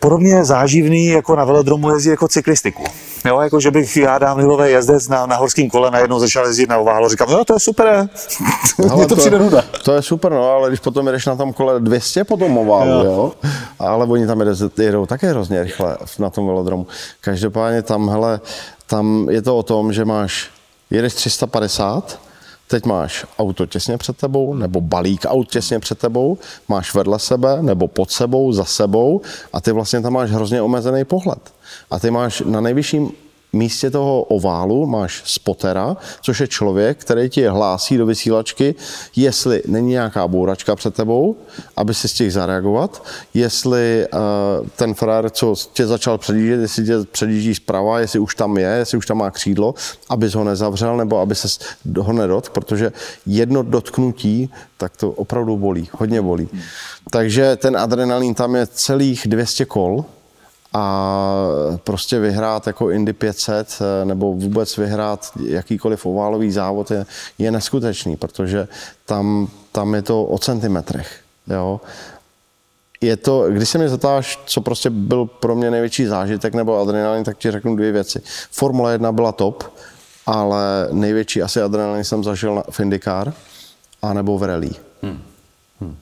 podobně záživný jako na velodromu jezdí jako cyklistiku. Jo, jako že bych já dám hilové jezdec na, na horském kole najednou začal jezdit na oválo, říkám, no to je super, Mně to, to přijde nuda. To je super, no, ale když potom jedeš na tom kole 200 po tom oválu, jo. jo, ale oni tam jedou také hrozně rychle na tom velodromu. Každopádně tam, hele, tam je to o tom, že máš, jedeš 350, Teď máš auto těsně před tebou, nebo balík aut těsně před tebou, máš vedle sebe, nebo pod sebou, za sebou a ty vlastně tam máš hrozně omezený pohled. A ty máš na nejvyšším místě toho oválu máš spotera, což je člověk, který ti hlásí do vysílačky, jestli není nějaká bouračka před tebou, aby si stihl zareagovat, jestli uh, ten frajer, co tě začal předjíždět, jestli tě předjíždí zprava, jestli už tam je, jestli už tam má křídlo, aby ho nezavřel nebo aby se ho nedotk, protože jedno dotknutí, tak to opravdu bolí, hodně bolí. Takže ten adrenalin tam je celých 200 kol, a prostě vyhrát jako Indy 500 eh, nebo vůbec vyhrát jakýkoliv oválový závod je, je neskutečný, protože tam, tam je to o centimetrech. Jo? Je to, když se mě zeptáš, co prostě byl pro mě největší zážitek nebo adrenalin, tak ti řeknu dvě věci. Formule 1 byla top, ale největší asi adrenalin jsem zažil v IndyCar a nebo v rally. Hmm. Hmm.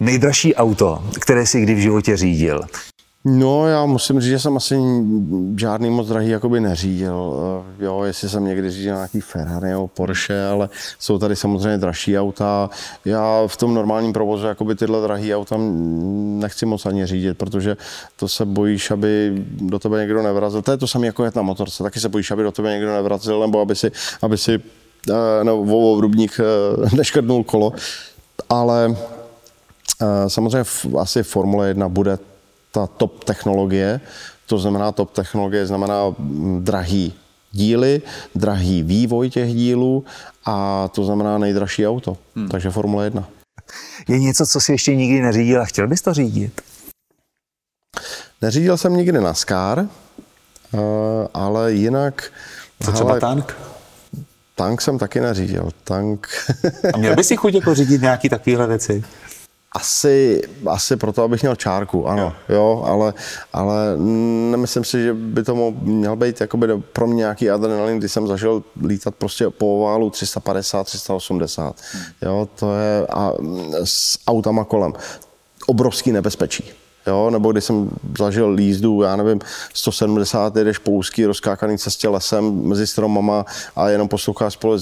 Nejdražší auto, které si kdy v životě řídil? No, já musím říct, že jsem asi žádný moc drahý jakoby neřídil. Eh, jo, jestli jsem někdy řídil nějaký Ferrari nebo Porsche, ale jsou tady samozřejmě dražší auta. Já v tom normálním provozu jakoby tyhle drahý auta nechci moc ani řídit, protože to se bojíš, aby do tebe někdo nevrazil. To je to samé jako jet na motorce. Taky se bojíš, aby do tebe někdo nevrazil, nebo aby si, aby si eh, no, obrubník eh, neškrtnul kolo. Ale samozřejmě asi Formule 1 bude ta top technologie. To znamená, top technologie znamená mm, drahý díly, drahý vývoj těch dílů a to znamená nejdražší auto. Hmm. Takže Formule 1. Je něco, co si ještě nikdy neřídil a chtěl bys to řídit? Neřídil jsem nikdy NASCAR, eh, ale jinak... Co třeba hele, tank? Tank jsem taky neřídil. Tank... a měl bys si chuť jako řídit nějaký takovéhle věci? Asi, asi proto, abych měl čárku, ano, jo, jo ale, ale nemyslím si, že by to měl být jakoby pro mě nějaký adrenalin, když jsem zažil lítat prostě po oválu 350, 380, jo, to je a s autama kolem. Obrovský nebezpečí. Jo, nebo když jsem zažil lízdu, já nevím, 170, jdeš po úzký rozkákaný cestě lesem mezi stromama a jenom posloucháš spolu,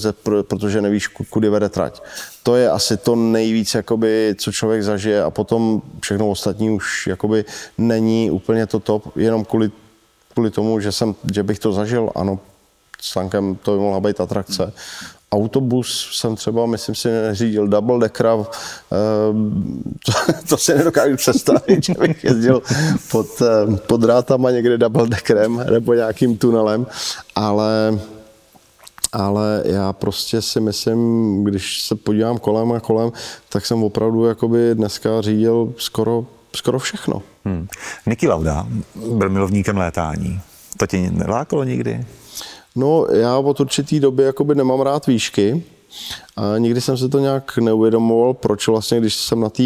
protože nevíš, kudy vede trať. To je asi to nejvíc, jakoby, co člověk zažije a potom všechno ostatní už jakoby není úplně to top, jenom kvůli, kvůli tomu, že, jsem, že bych to zažil, ano, s tankem to by mohla být atrakce autobus jsem třeba, myslím si, neřídil double decker, eh, to, to si nedokážu představit, že bych jezdil pod, eh, pod drátama někde double deckerem nebo nějakým tunelem, ale ale já prostě si myslím, když se podívám kolem a kolem, tak jsem opravdu jakoby dneska řídil skoro, skoro všechno. Hmm. Niki Lauda byl milovníkem létání. To tě nelákalo nikdy? No, já od určitý doby jakoby nemám rád výšky. A nikdy jsem se to nějak neuvědomoval, proč vlastně, když jsem na té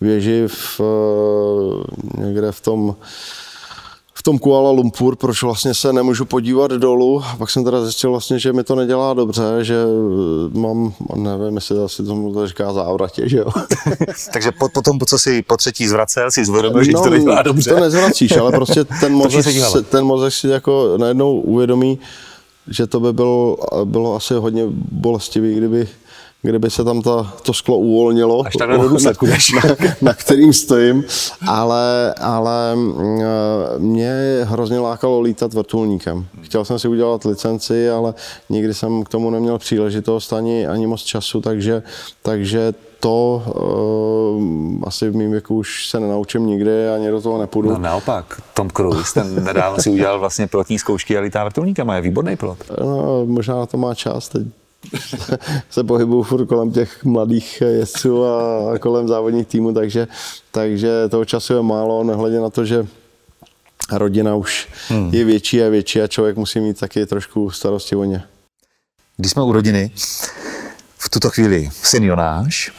věži v, eh, někde v tom v tom Kuala Lumpur, proč vlastně se nemůžu podívat dolů. A pak jsem teda zjistil vlastně, že mi to nedělá dobře, že mám, nevím, jestli asi tomu to říká závratě, že jo. Takže po, potom, po co si po třetí zvracel, si zvědomil, že no, to nedělá dobře. To nezvracíš, ale prostě ten mozek, ten mozek si jako najednou uvědomí, že to by bylo, bylo asi hodně bolestivý, kdyby, kdyby se tam ta, to sklo uvolnilo, Až do důsledku na, na, na kterým stojím, ale, ale mm, mě hrozně lákalo lítat vrtulníkem. Chtěl jsem si udělat licenci, ale nikdy jsem k tomu neměl příležitost ani, ani moc času, takže, takže to uh, asi v mém věku už se nenaučím nikdy, ani do toho nepůjdu. No naopak, Tom Cruise, ten nedávno si udělal vlastně pilotní zkoušky a lítá vrtulníkem a je výborný pilot. No, možná na to má čas, teď se pohybuju furt kolem těch mladých jezdců a kolem závodních týmů, takže, takže toho času je málo, nehledě na to, že rodina už hmm. je větší a větší a člověk musí mít taky trošku starosti o ně. Když jsme u rodiny, v tuto chvíli syn Jonáš,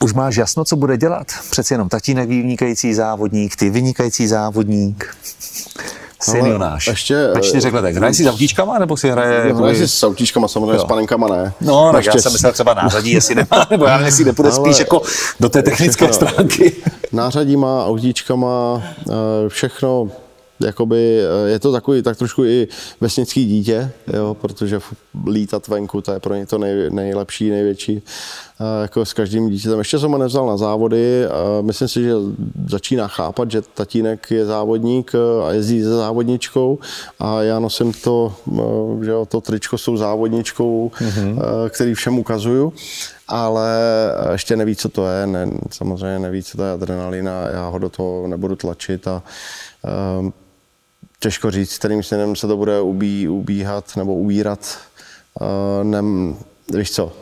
už máš jasno, co bude dělat? Přeci jenom tatínek vynikající závodník, ty vynikající závodník. Syn Jonáš. Ještě, ve čtyřech letech. Hraje si s autíčkama, nebo si hraje... Hraje si s autíčkama, samozřejmě jo. s panenkama ne. No, tak já jsem myslel třeba nářadí, jestli nemá, nebo já nevím, jestli nepůjde ale spíš jako do té technické stránky. Nářadí má, autíčkama, eh, všechno jakoby, eh, je to takový tak trošku i vesnický dítě, jo, protože lítat venku, to je pro ně to nej, nejlepší, největší, eh, jako s každým dítětem. Ještě jsem ho nevzal na závody, a myslím si, že začíná chápat, že tatínek je závodník eh, a jezdí se závodničkou a já nosím to, že jo, to tričko s tou závodničkou, mm-hmm. který všem ukazuju ale ještě neví, co to je, ne, samozřejmě neví, co to je adrenalina, já ho do toho nebudu tlačit a um, těžko říct, kterým směrem se to bude ubí, ubíhat nebo ubírat. Uh, nem, víš co,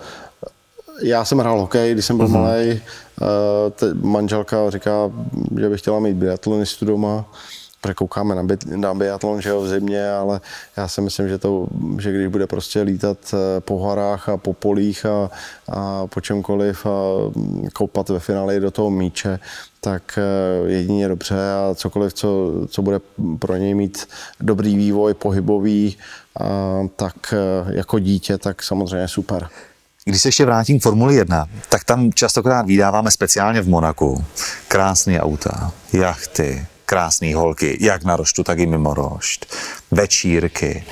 já jsem hrál hokej, když jsem byl uh-huh. malý. Uh, manželka říká, že by chtěla mít biatlonistu doma protože koukáme na, bi, na biatlon, že jo, v zimě, ale já si myslím, že, to, že když bude prostě lítat eh, po horách a po polích a, a po čemkoliv a koupat ve finále do toho míče, tak eh, jedině dobře a cokoliv, co, co bude pro něj mít dobrý vývoj, pohybový, a, tak eh, jako dítě, tak samozřejmě super. Když se ještě vrátím k Formuli 1, tak tam častokrát vydáváme speciálně v Monaku krásné auta, jachty, krásné holky, jak na roštu, tak i mimo rošt, večírky.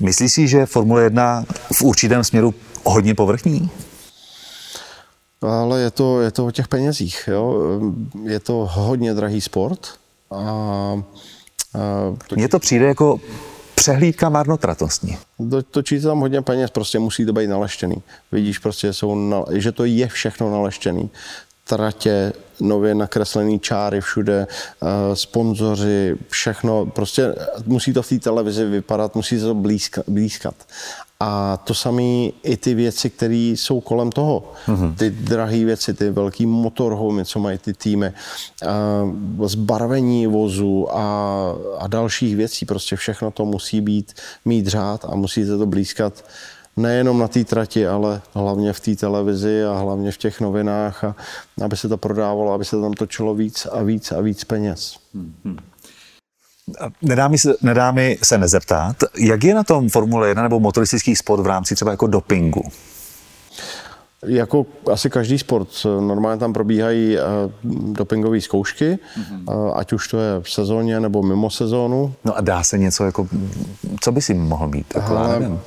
Myslíš si, že Formule 1 v určitém směru hodně povrchní? Ale je to, je to o těch penězích. Jo? Je to hodně drahý sport. A, a to... Mně to přijde jako přehlídka marnotratostní. To, točí tam hodně peněz, prostě musí to být naleštěný. Vidíš prostě, jsou na, že to je všechno naleštěný tratě, nově nakreslené čáry všude, eh, sponzoři, všechno. Prostě musí to v té televizi vypadat, musí to blízka, blízkat. A to samé i ty věci, které jsou kolem toho. Mm-hmm. Ty drahé věci, ty velký motorhomy, co mají ty týmy, a zbarvení vozu a, a dalších věcí. Prostě všechno to musí být, mít řád a musí se to blízkat nejenom na té trati, ale hlavně v té televizi a hlavně v těch novinách, a aby se to prodávalo, aby se tam točilo víc a víc a víc peněz. Nedá mi, se, nedá mi se nezeptat, jak je na tom Formule 1 nebo motoristický sport v rámci třeba jako dopingu? Jako asi každý sport. Normálně tam probíhají eh, dopingové zkoušky, mm-hmm. ať už to je v sezóně nebo mimo sezónu. No a dá se něco jako, co by si mohl mít? Jako, Ale, nevím.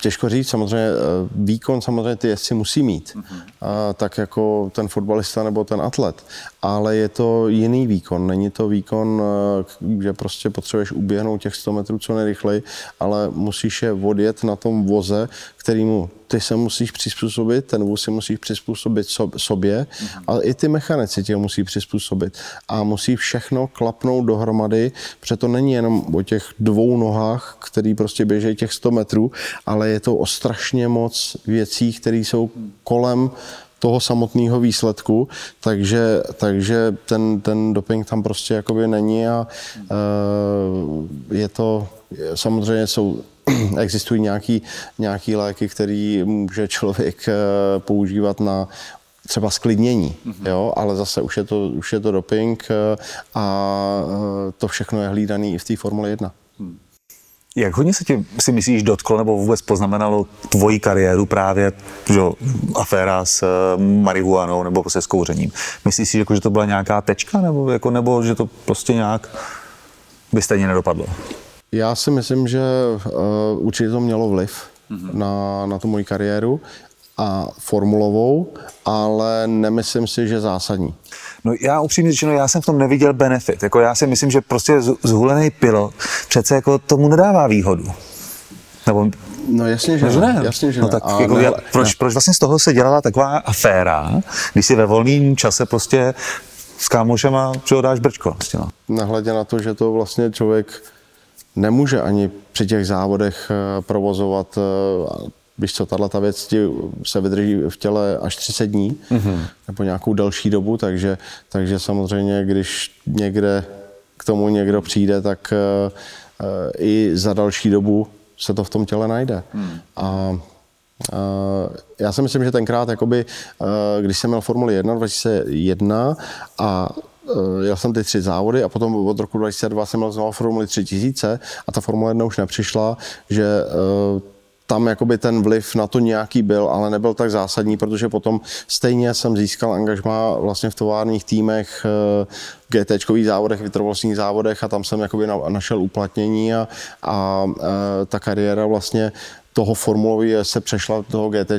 Těžko říct, samozřejmě eh, výkon samozřejmě ty jezdci musí mít, mm-hmm. tak jako ten fotbalista nebo ten atlet, ale je to jiný výkon, není to výkon, eh, že prostě potřebuješ uběhnout těch 100 metrů co nejrychleji, ale musíš je odjet na tom voze, kterýmu ty se musíš přizpůsobit, ten vůz si musíš přizpůsobit sobě, ale i ty mechanici tě musí přizpůsobit. A musí všechno klapnout dohromady, protože to není jenom o těch dvou nohách, který prostě běží těch 100 metrů, ale je to o strašně moc věcí, které jsou kolem toho samotného výsledku, takže, takže ten, ten doping tam prostě jakoby není a uh, je to, samozřejmě jsou existují nějaký, nějaký léky, které může člověk eh, používat na třeba sklidnění, mm-hmm. jo, ale zase už je to, už je to doping eh, a eh, to všechno je hlídané i v té Formule 1. Hmm. Jak hodně se ti si myslíš dotklo nebo vůbec poznamenalo tvoji kariéru právě že, aféra s marihuanou nebo se s kouřením? Myslíš si, jako, že to byla nějaká tečka nebo, jako, nebo že to prostě nějak by stejně nedopadlo? Já si myslím, že uh, určitě to mělo vliv mm-hmm. na, na tu moji kariéru a formulovou, ale nemyslím si, že zásadní. No já upřímně řečeno, já jsem v tom neviděl benefit. Jako já si myslím, že prostě zhulený pilot přece jako tomu nedává výhodu. Nebo No jasně, že no, ne. Jasně, že no, tak ne. Jako, ne, proč, ne. proč vlastně z toho se dělala taková aféra, když si ve volném čase prostě s kámošema přihodáš brčko? Vlastně, no. Nehledě na to, že to vlastně člověk nemůže ani při těch závodech eh, provozovat eh, víš co, tahle ta věc ti se vydrží v těle až 30 dní, mm-hmm. nebo nějakou delší dobu, takže, takže samozřejmě, když někde k tomu někdo přijde, tak uh, i za další dobu se to v tom těle najde. Mm. A uh, já si myslím, že tenkrát, jakoby, uh, když jsem měl Formuli 1 2001 a Eh, jel jsem ty tři závody a potom od roku 2002 jsem měl znovu Formuli 3000 a ta Formule 1 už nepřišla, že tam jakoby ten vliv na to nějaký byl, ale nebyl tak zásadní, protože potom stejně jsem získal angažma vlastně v továrních týmech, eh, GT závodech, vytrvalostních závodech a tam jsem jakoby našel uplatnění a, a, a ta kariéra vlastně toho formulového se přešla toho GT,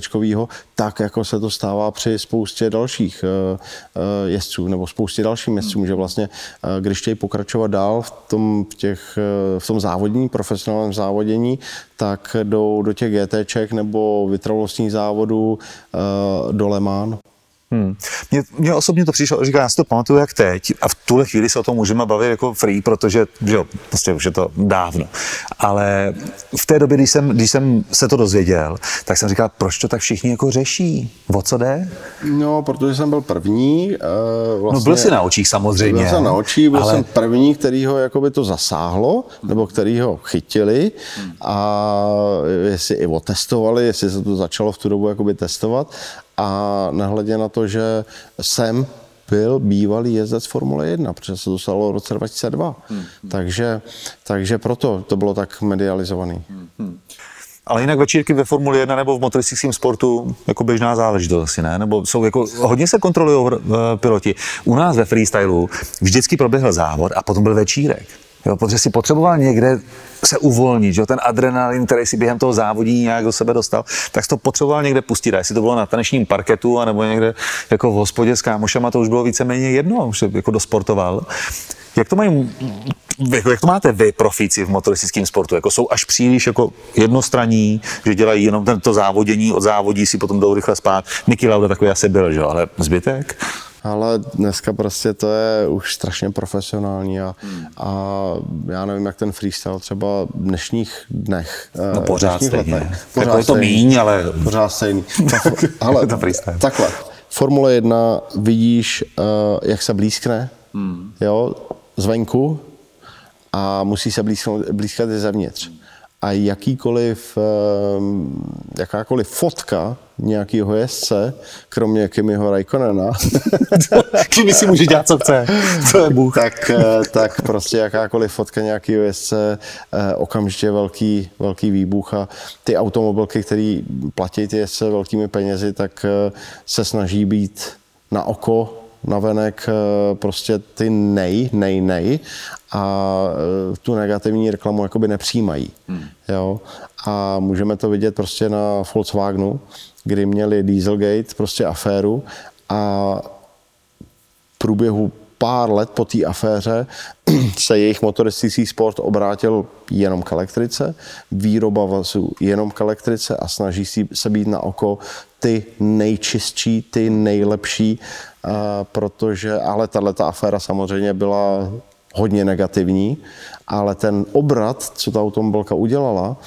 tak jako se to stává při spoustě dalších eh, eh, jezdců nebo spoustě dalších jezdců, že vlastně, eh, když chtějí pokračovat dál v tom, v těch, v tom závodní, profesionálním závodění, tak jdou do těch GT nebo vytrvalostních závodů do Le Mans. Hmm. Mně, mně osobně to přišlo, říká, já si to pamatuju jak teď a v tuhle chvíli se o tom můžeme bavit jako free, protože že jo, prostě už je to dávno. Ale v té době, když jsem, když jsem se to dozvěděl, tak jsem říkal, proč to tak všichni jako řeší? O co jde? No, protože jsem byl první. Uh, vlastně, no byl jsi na očích samozřejmě. Byl jsem na očích, byl ale... jsem první, který ho jakoby to zasáhlo, nebo který ho chytili a jestli i otestovali, jestli se to začalo v tu dobu jakoby testovat a nehledě na to, že jsem byl bývalý jezdec Formule 1, protože se dostalo v roce 2002. Hmm. Takže, takže proto to bylo tak medializovaný. Hmm. Ale jinak večírky ve Formuli 1 nebo v motoristickém sportu jako běžná záležitost asi ne? Nebo jsou jako, hodně se kontrolují uh, piloti. U nás ve freestylu vždycky proběhl závod a potom byl večírek. Jo, protože si potřeboval někde se uvolnit, že ten adrenalin, který si během toho závodí nějak do sebe dostal, tak si to potřeboval někde pustit. A jestli to bylo na tanečním parketu, anebo někde jako v hospodě s kámošama, to už bylo víceméně jedno, už jako dosportoval. Jak to, mají, jako, jak to máte vy, profíci v motoristickém sportu? Jako jsou až příliš jako jednostranní, že dělají jenom tento závodění, od závodí si potom jdou rychle spát. Niki Lauda takový asi byl, že? ale zbytek? Ale dneska prostě to je už strašně profesionální a, hmm. a já nevím, jak ten freestyle třeba v dnešních dnech. No eh, pořád stejně. Letech, pořád jako je to míň, ale... Pořád stejný. ale to freestyle. takhle. Formule 1 vidíš, uh, jak se blízkne, hmm. jo, zvenku a musí se blízkat, blízkat i zevnitř. A jakýkoliv, ehm, jakákoliv fotka nějakého jezdce, kromě Kimiho Raikkonena. Kimi si může dělat, co chce. To je Bůh. tak, eh, tak prostě jakákoliv fotka nějakého jezdce, eh, okamžitě velký, velký výbuch a ty automobilky, které platí ty jezdce velkými penězi, tak eh, se snaží být na oko navenek prostě ty nej, nej, nej a tu negativní reklamu jakoby nepřijímají. Hmm. Jo? A můžeme to vidět prostě na Volkswagenu, kdy měli Dieselgate, prostě aféru a v průběhu pár let po té aféře se jejich motoristický sport obrátil jenom k elektrice, výroba vazů jenom k elektrice a snaží se být na oko ty nejčistší, ty nejlepší, protože, ale tahle aféra samozřejmě byla hodně negativní, ale ten obrat, co ta automobilka udělala,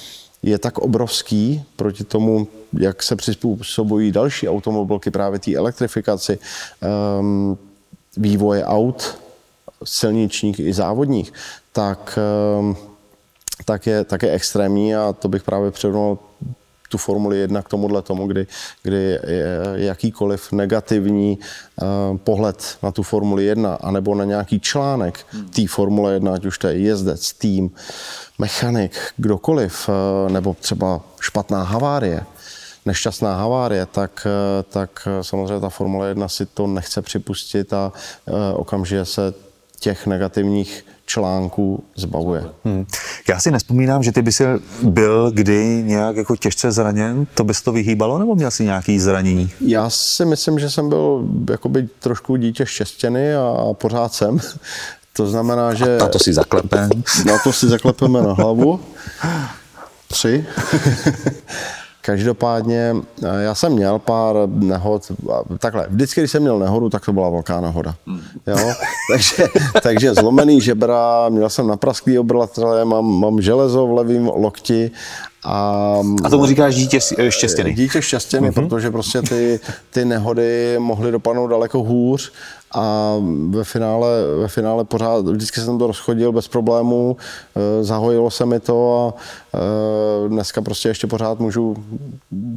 je tak obrovský proti tomu, jak se přizpůsobují další automobilky právě té elektrifikaci, um, vývoje aut, silničních i závodních, tak, um, tak, je, tak je extrémní a to bych právě přirovnal tu Formuli 1 k tomuhle tomu, kdy, kdy jakýkoliv negativní uh, pohled na tu Formuli 1 anebo na nějaký článek té Formule 1, ať už to je jezdec, tým, mechanik, kdokoliv, uh, nebo třeba špatná havárie, nešťastná havárie, tak, uh, tak samozřejmě ta Formule 1 si to nechce připustit a okamžitě se těch negativních článků zbavuje. Hmm. Já si nespomínám, že ty by si byl kdy nějak jako těžce zraněn, to by se to vyhýbalo, nebo měl jsi nějaký zranění? Já si myslím, že jsem byl jakoby trošku dítě štěstěny a pořád jsem. To znamená, že... A to si zaklepeme. Na to si zaklepeme na hlavu. Tři. Každopádně eh, já jsem měl pár nehod, takhle, vždycky, když jsem měl nehodu, tak to byla velká nehoda. Jo? takže, takže zlomený žebra, měl jsem naprasklý obrlatele, mám, mám železo v levém lokti a, a tomu říkáš dítě štěstěný? Dítě štěstěný, mm-hmm. protože prostě ty, ty nehody mohly dopadnout daleko hůř a ve finále, ve finále pořád, vždycky jsem to rozchodil bez problémů, eh, zahojilo se mi to a eh, dneska prostě ještě pořád můžu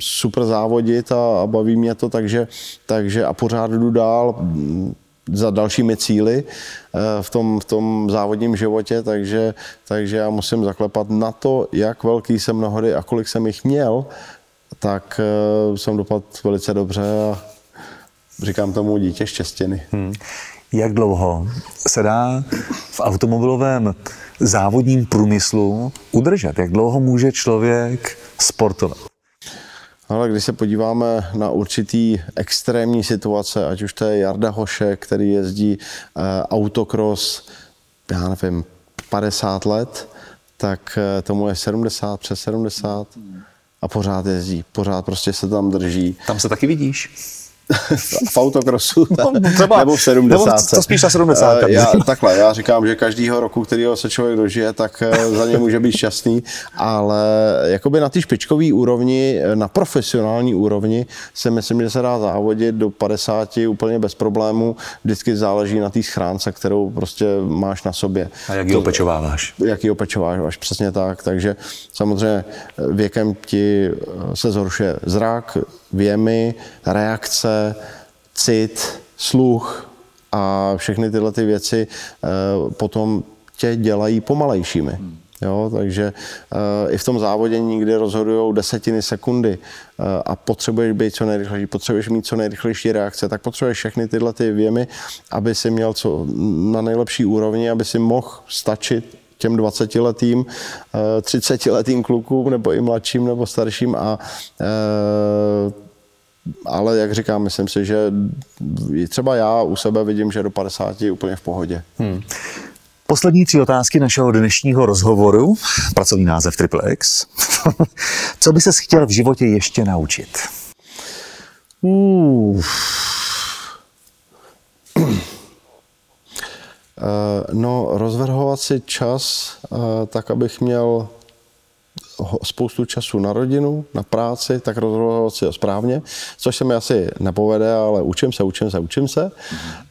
super závodit a, a baví mě to, takže, takže a pořád jdu dál mm, za dalšími cíly eh, v tom, v tom závodním životě, takže, takže já musím zaklepat na to, jak velký jsem nahody a kolik jsem jich měl, tak jsem dopadl velice dobře a říkám tomu dítě štěstěny. Hmm. Jak dlouho se dá v automobilovém závodním průmyslu udržet? Jak dlouho může člověk sportovat? Ale když se podíváme na určitý extrémní situace, ať už to je Jarda Hoše, který jezdí uh, autocross, já nevím, 50 let, tak uh, tomu je 70, přes 70 a pořád jezdí, pořád prostě se tam drží. Tam se taky vidíš? v autokrosu no, třeba, nebo v 70. Nebo to spíš na 70. Já, takhle, já říkám, že každýho roku, kterýho se člověk dožije, tak eh, za ně může být šťastný, ale jakoby na té špičkové úrovni, eh, na profesionální úrovni se myslím, že se dá závodit do 50 úplně bez problémů. Vždycky záleží na té schránce, kterou prostě máš na sobě. A jak ji opečováváš? Jak ji opečováváš, přesně tak. Takže samozřejmě věkem ti eh, se zhoršuje zrak, věmy, reakce, cit, sluch a všechny tyhle ty věci eh, potom tě dělají pomalejšími. Jo, takže uh, i v tom závodě nikdy rozhodují desetiny sekundy uh, a potřebuješ být co nejrychlejší, potřebuješ mít co nejrychlejší reakce, tak potřebuješ všechny tyhle ty věmy, aby si měl co na nejlepší úrovni, aby si mohl stačit těm 20 letým, 30 letým klukům, nebo i mladším, nebo starším a ale jak říkám, myslím si, že třeba já u sebe vidím, že do 50 je úplně v pohodě. Hmm. Poslední tři otázky našeho dnešního rozhovoru, pracovní název Triple X. Co by ses chtěl v životě ještě naučit? Uh. No, rozvrhovat si čas eh, tak, abych měl spoustu času na rodinu, na práci, tak rozhodovat si ho správně, což se mi asi nepovede, ale učím se, učím se, učím se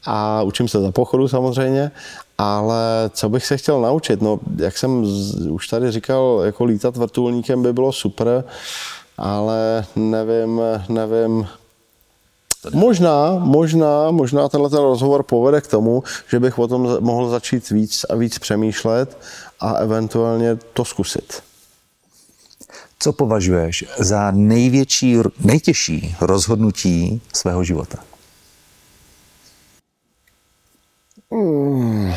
a učím se za pochodu samozřejmě Ale co bych se chtěl naučit? No, jak jsem už tady říkal, jako lítat vrtulníkem by bylo super, ale nevím, nevím, Možná, možná, možná tenhle ten rozhovor povede k tomu, že bych o tom mohl začít víc a víc přemýšlet a eventuálně to zkusit. Co považuješ za největší, nejtěžší rozhodnutí svého života? Hmm.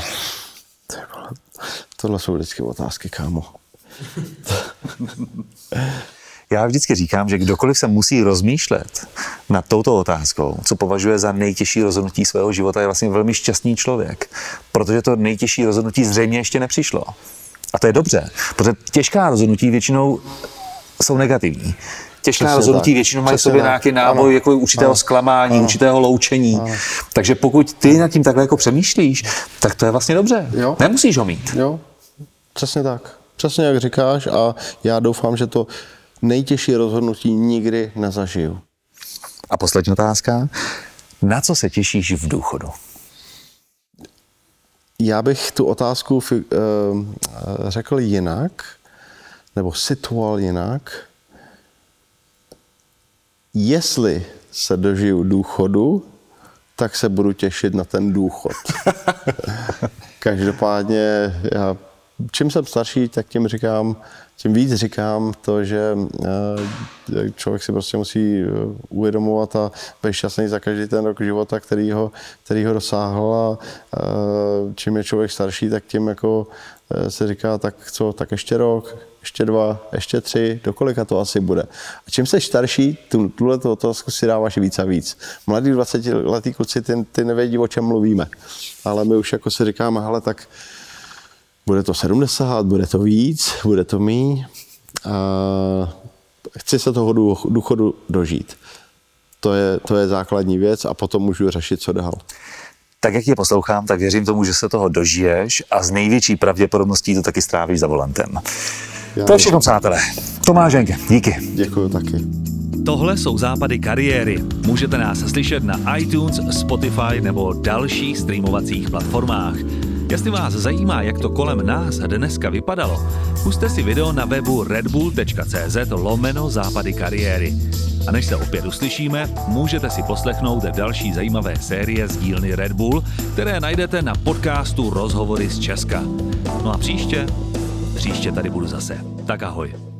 Tohle jsou vždycky otázky, kámo. Já vždycky říkám, že kdokoliv se musí rozmýšlet nad touto otázkou, co považuje za nejtěžší rozhodnutí svého života, je vlastně velmi šťastný člověk, protože to nejtěžší rozhodnutí zřejmě ještě nepřišlo. A to je dobře, protože těžká rozhodnutí většinou jsou negativní. Těžká Přesně rozhodnutí tak. většinou mají v sobě nějaký náboj ano. jako určitého ano. zklamání, ano. určitého loučení. Ano. Takže pokud ty nad tím takhle jako přemýšlíš, tak to je vlastně dobře. Jo. Nemusíš ho mít. Jo, přesně tak. Přesně jak říkáš a já doufám, že to nejtěžší rozhodnutí nikdy nezažiju. A poslední otázka. Na co se těšíš v důchodu? Já bych tu otázku uh, řekl jinak, nebo situoval jinak. Jestli se dožiju důchodu, tak se budu těšit na ten důchod. Každopádně já čím jsem starší, tak tím říkám, tím víc říkám to, že eh, člověk si prostě musí eh, uvědomovat a být šťastný za každý ten rok života, který ho, který ho dosáhl a eh, čím je člověk starší, tak tím jako se říká, tak co, tak ještě rok, ještě dva, ještě tři, do kolika to asi bude. A čím jsi starší, tu, tuhle otázku si dáváš víc a víc. Mladí 20 letý kluci, ty, ty nevědí, o čem mluvíme. Ale my už jako si říkáme, hele, tak bude to 70, bude to víc, bude to míň. A chci se toho důchodu dožít. To je, to je základní věc a potom můžu řešit, co dál. Tak jak je poslouchám, tak věřím tomu, že se toho dožiješ a z největší pravděpodobností to taky strávíš za volantem. Já to je všechno, přátelé. Tomáš Henke, díky. Děkuji taky. Tohle jsou západy kariéry. Můžete nás slyšet na iTunes, Spotify nebo dalších streamovacích platformách. Jestli vás zajímá, jak to kolem nás dneska vypadalo, puste si video na webu redbull.cz lomeno západy kariéry. A než se opět uslyšíme, můžete si poslechnout další zajímavé série z dílny Red Bull, které najdete na podcastu Rozhovory z Česka. No a příště, příště tady budu zase. Tak ahoj.